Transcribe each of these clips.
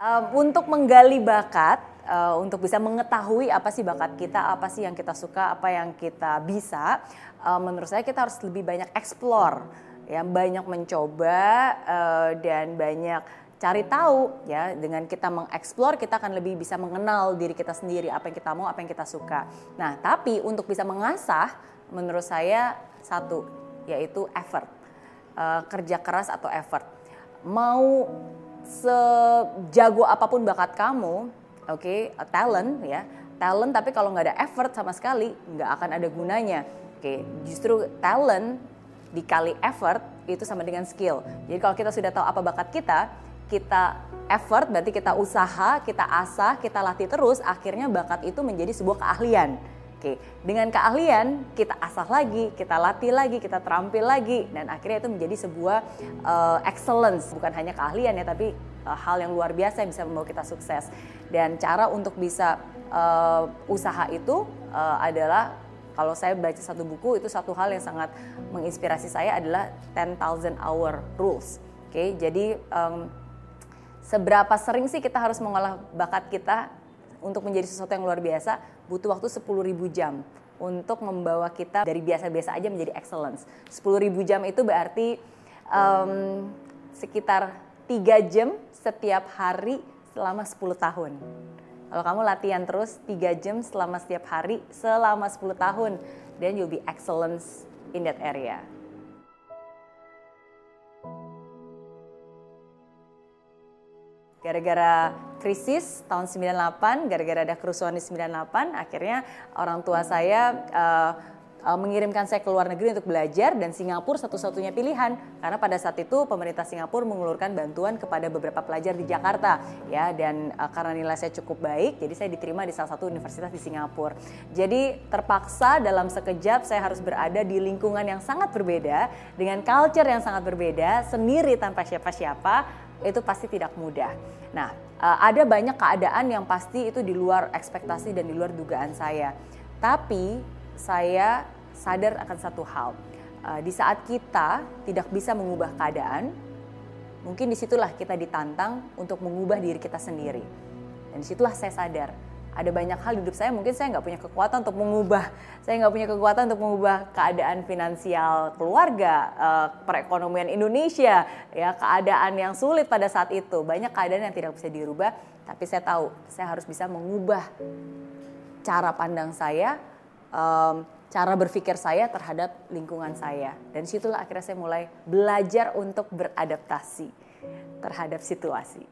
Um, untuk menggali bakat, uh, untuk bisa mengetahui apa sih bakat kita, apa sih yang kita suka, apa yang kita bisa, uh, menurut saya kita harus lebih banyak explore, ya. Banyak mencoba uh, dan banyak cari tahu ya. Dengan kita mengeksplor kita akan lebih bisa mengenal diri kita sendiri apa yang kita mau apa yang kita suka. Nah tapi untuk bisa mengasah menurut saya satu yaitu effort uh, kerja keras atau effort. Mau sejago apa pun bakat kamu, oke, okay, talent ya, talent tapi kalau nggak ada effort sama sekali nggak akan ada gunanya. Oke, okay, justru talent dikali effort itu sama dengan skill. Jadi kalau kita sudah tahu apa bakat kita, kita effort berarti kita usaha, kita asah, kita latih terus, akhirnya bakat itu menjadi sebuah keahlian. Oke, dengan keahlian kita asah lagi, kita latih lagi, kita terampil lagi, dan akhirnya itu menjadi sebuah uh, excellence, bukan hanya keahlian ya, tapi uh, hal yang luar biasa yang bisa membawa kita sukses. Dan cara untuk bisa uh, usaha itu uh, adalah kalau saya baca satu buku itu satu hal yang sangat menginspirasi saya adalah 10,000 hour rules. Oke, jadi um, seberapa sering sih kita harus mengolah bakat kita untuk menjadi sesuatu yang luar biasa butuh waktu 10.000 jam untuk membawa kita dari biasa-biasa aja menjadi excellence. 10.000 jam itu berarti um, sekitar 3 jam setiap hari selama 10 tahun. Kalau kamu latihan terus 3 jam selama setiap hari selama 10 tahun, then you'll be excellence in that area. Gara-gara krisis tahun 98, gara-gara ada kerusuhan di 98, akhirnya orang tua saya uh, uh, mengirimkan saya ke luar negeri untuk belajar dan Singapura satu-satunya pilihan karena pada saat itu pemerintah Singapura mengulurkan bantuan kepada beberapa pelajar di Jakarta ya dan uh, karena nilai saya cukup baik jadi saya diterima di salah satu universitas di Singapura. Jadi terpaksa dalam sekejap saya harus berada di lingkungan yang sangat berbeda dengan culture yang sangat berbeda sendiri tanpa siapa-siapa itu pasti tidak mudah. Nah, eh, ada banyak keadaan yang pasti itu di luar ekspektasi dan di luar dugaan saya. Tapi saya sadar akan satu hal. Eh, di saat kita tidak bisa mengubah keadaan, mungkin di situlah kita ditantang untuk mengubah diri kita sendiri. Dan di situlah saya sadar ada banyak hal di hidup saya mungkin saya nggak punya kekuatan untuk mengubah saya nggak punya kekuatan untuk mengubah keadaan finansial keluarga uh, perekonomian Indonesia ya keadaan yang sulit pada saat itu banyak keadaan yang tidak bisa dirubah tapi saya tahu saya harus bisa mengubah cara pandang saya cara berpikir saya terhadap lingkungan saya dan situlah akhirnya saya mulai belajar untuk beradaptasi terhadap situasi.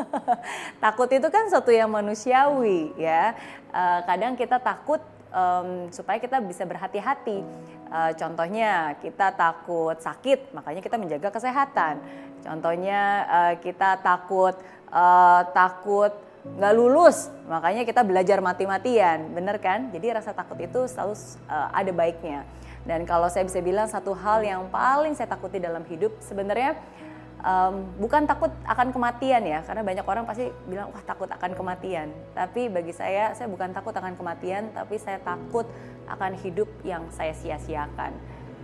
takut itu kan sesuatu yang manusiawi ya. Uh, kadang kita takut um, supaya kita bisa berhati-hati. Uh, contohnya kita takut sakit, makanya kita menjaga kesehatan. Contohnya uh, kita takut uh, takut nggak lulus, makanya kita belajar mati-matian, bener kan? Jadi rasa takut itu selalu uh, ada baiknya. Dan kalau saya bisa bilang satu hal yang paling saya takuti dalam hidup sebenarnya um, bukan takut akan kematian ya karena banyak orang pasti bilang wah takut akan kematian tapi bagi saya saya bukan takut akan kematian tapi saya takut akan hidup yang saya sia-siakan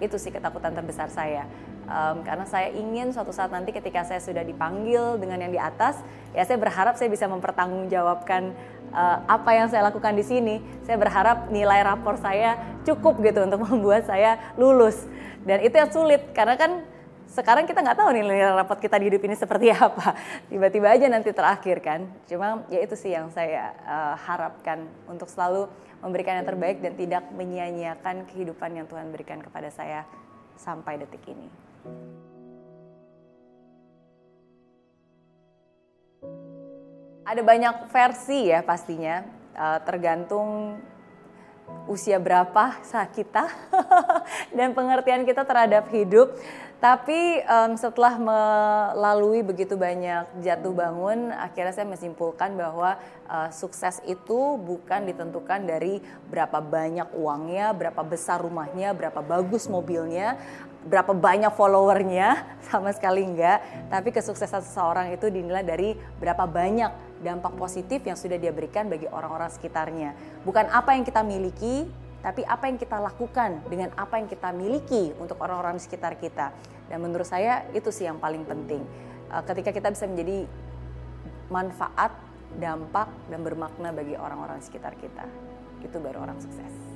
itu sih ketakutan terbesar saya. Um, karena saya ingin suatu saat nanti ketika saya sudah dipanggil dengan yang di atas ya saya berharap saya bisa mempertanggungjawabkan uh, apa yang saya lakukan di sini. Saya berharap nilai rapor saya cukup gitu untuk membuat saya lulus. Dan itu yang sulit karena kan sekarang kita nggak tahu nih nilai rapot kita di hidup ini seperti apa. Tiba-tiba aja nanti terakhir kan. Cuma ya itu sih yang saya uh, harapkan untuk selalu memberikan yang terbaik dan tidak menyia-nyiakan kehidupan yang Tuhan berikan kepada saya sampai detik ini. Ada banyak versi ya pastinya, uh, tergantung usia berapa saat kita dan pengertian kita terhadap hidup. Tapi um, setelah melalui begitu banyak jatuh bangun, akhirnya saya menyimpulkan bahwa uh, sukses itu bukan ditentukan dari berapa banyak uangnya, berapa besar rumahnya, berapa bagus mobilnya, berapa banyak followernya, sama sekali enggak. Tapi kesuksesan seseorang itu dinilai dari berapa banyak dampak positif yang sudah dia berikan bagi orang-orang sekitarnya. Bukan apa yang kita miliki, tapi apa yang kita lakukan dengan apa yang kita miliki untuk orang-orang di sekitar kita. Dan menurut saya itu sih yang paling penting. Uh, ketika kita bisa menjadi manfaat, dampak, dan bermakna bagi orang-orang sekitar kita. Itu baru orang sukses.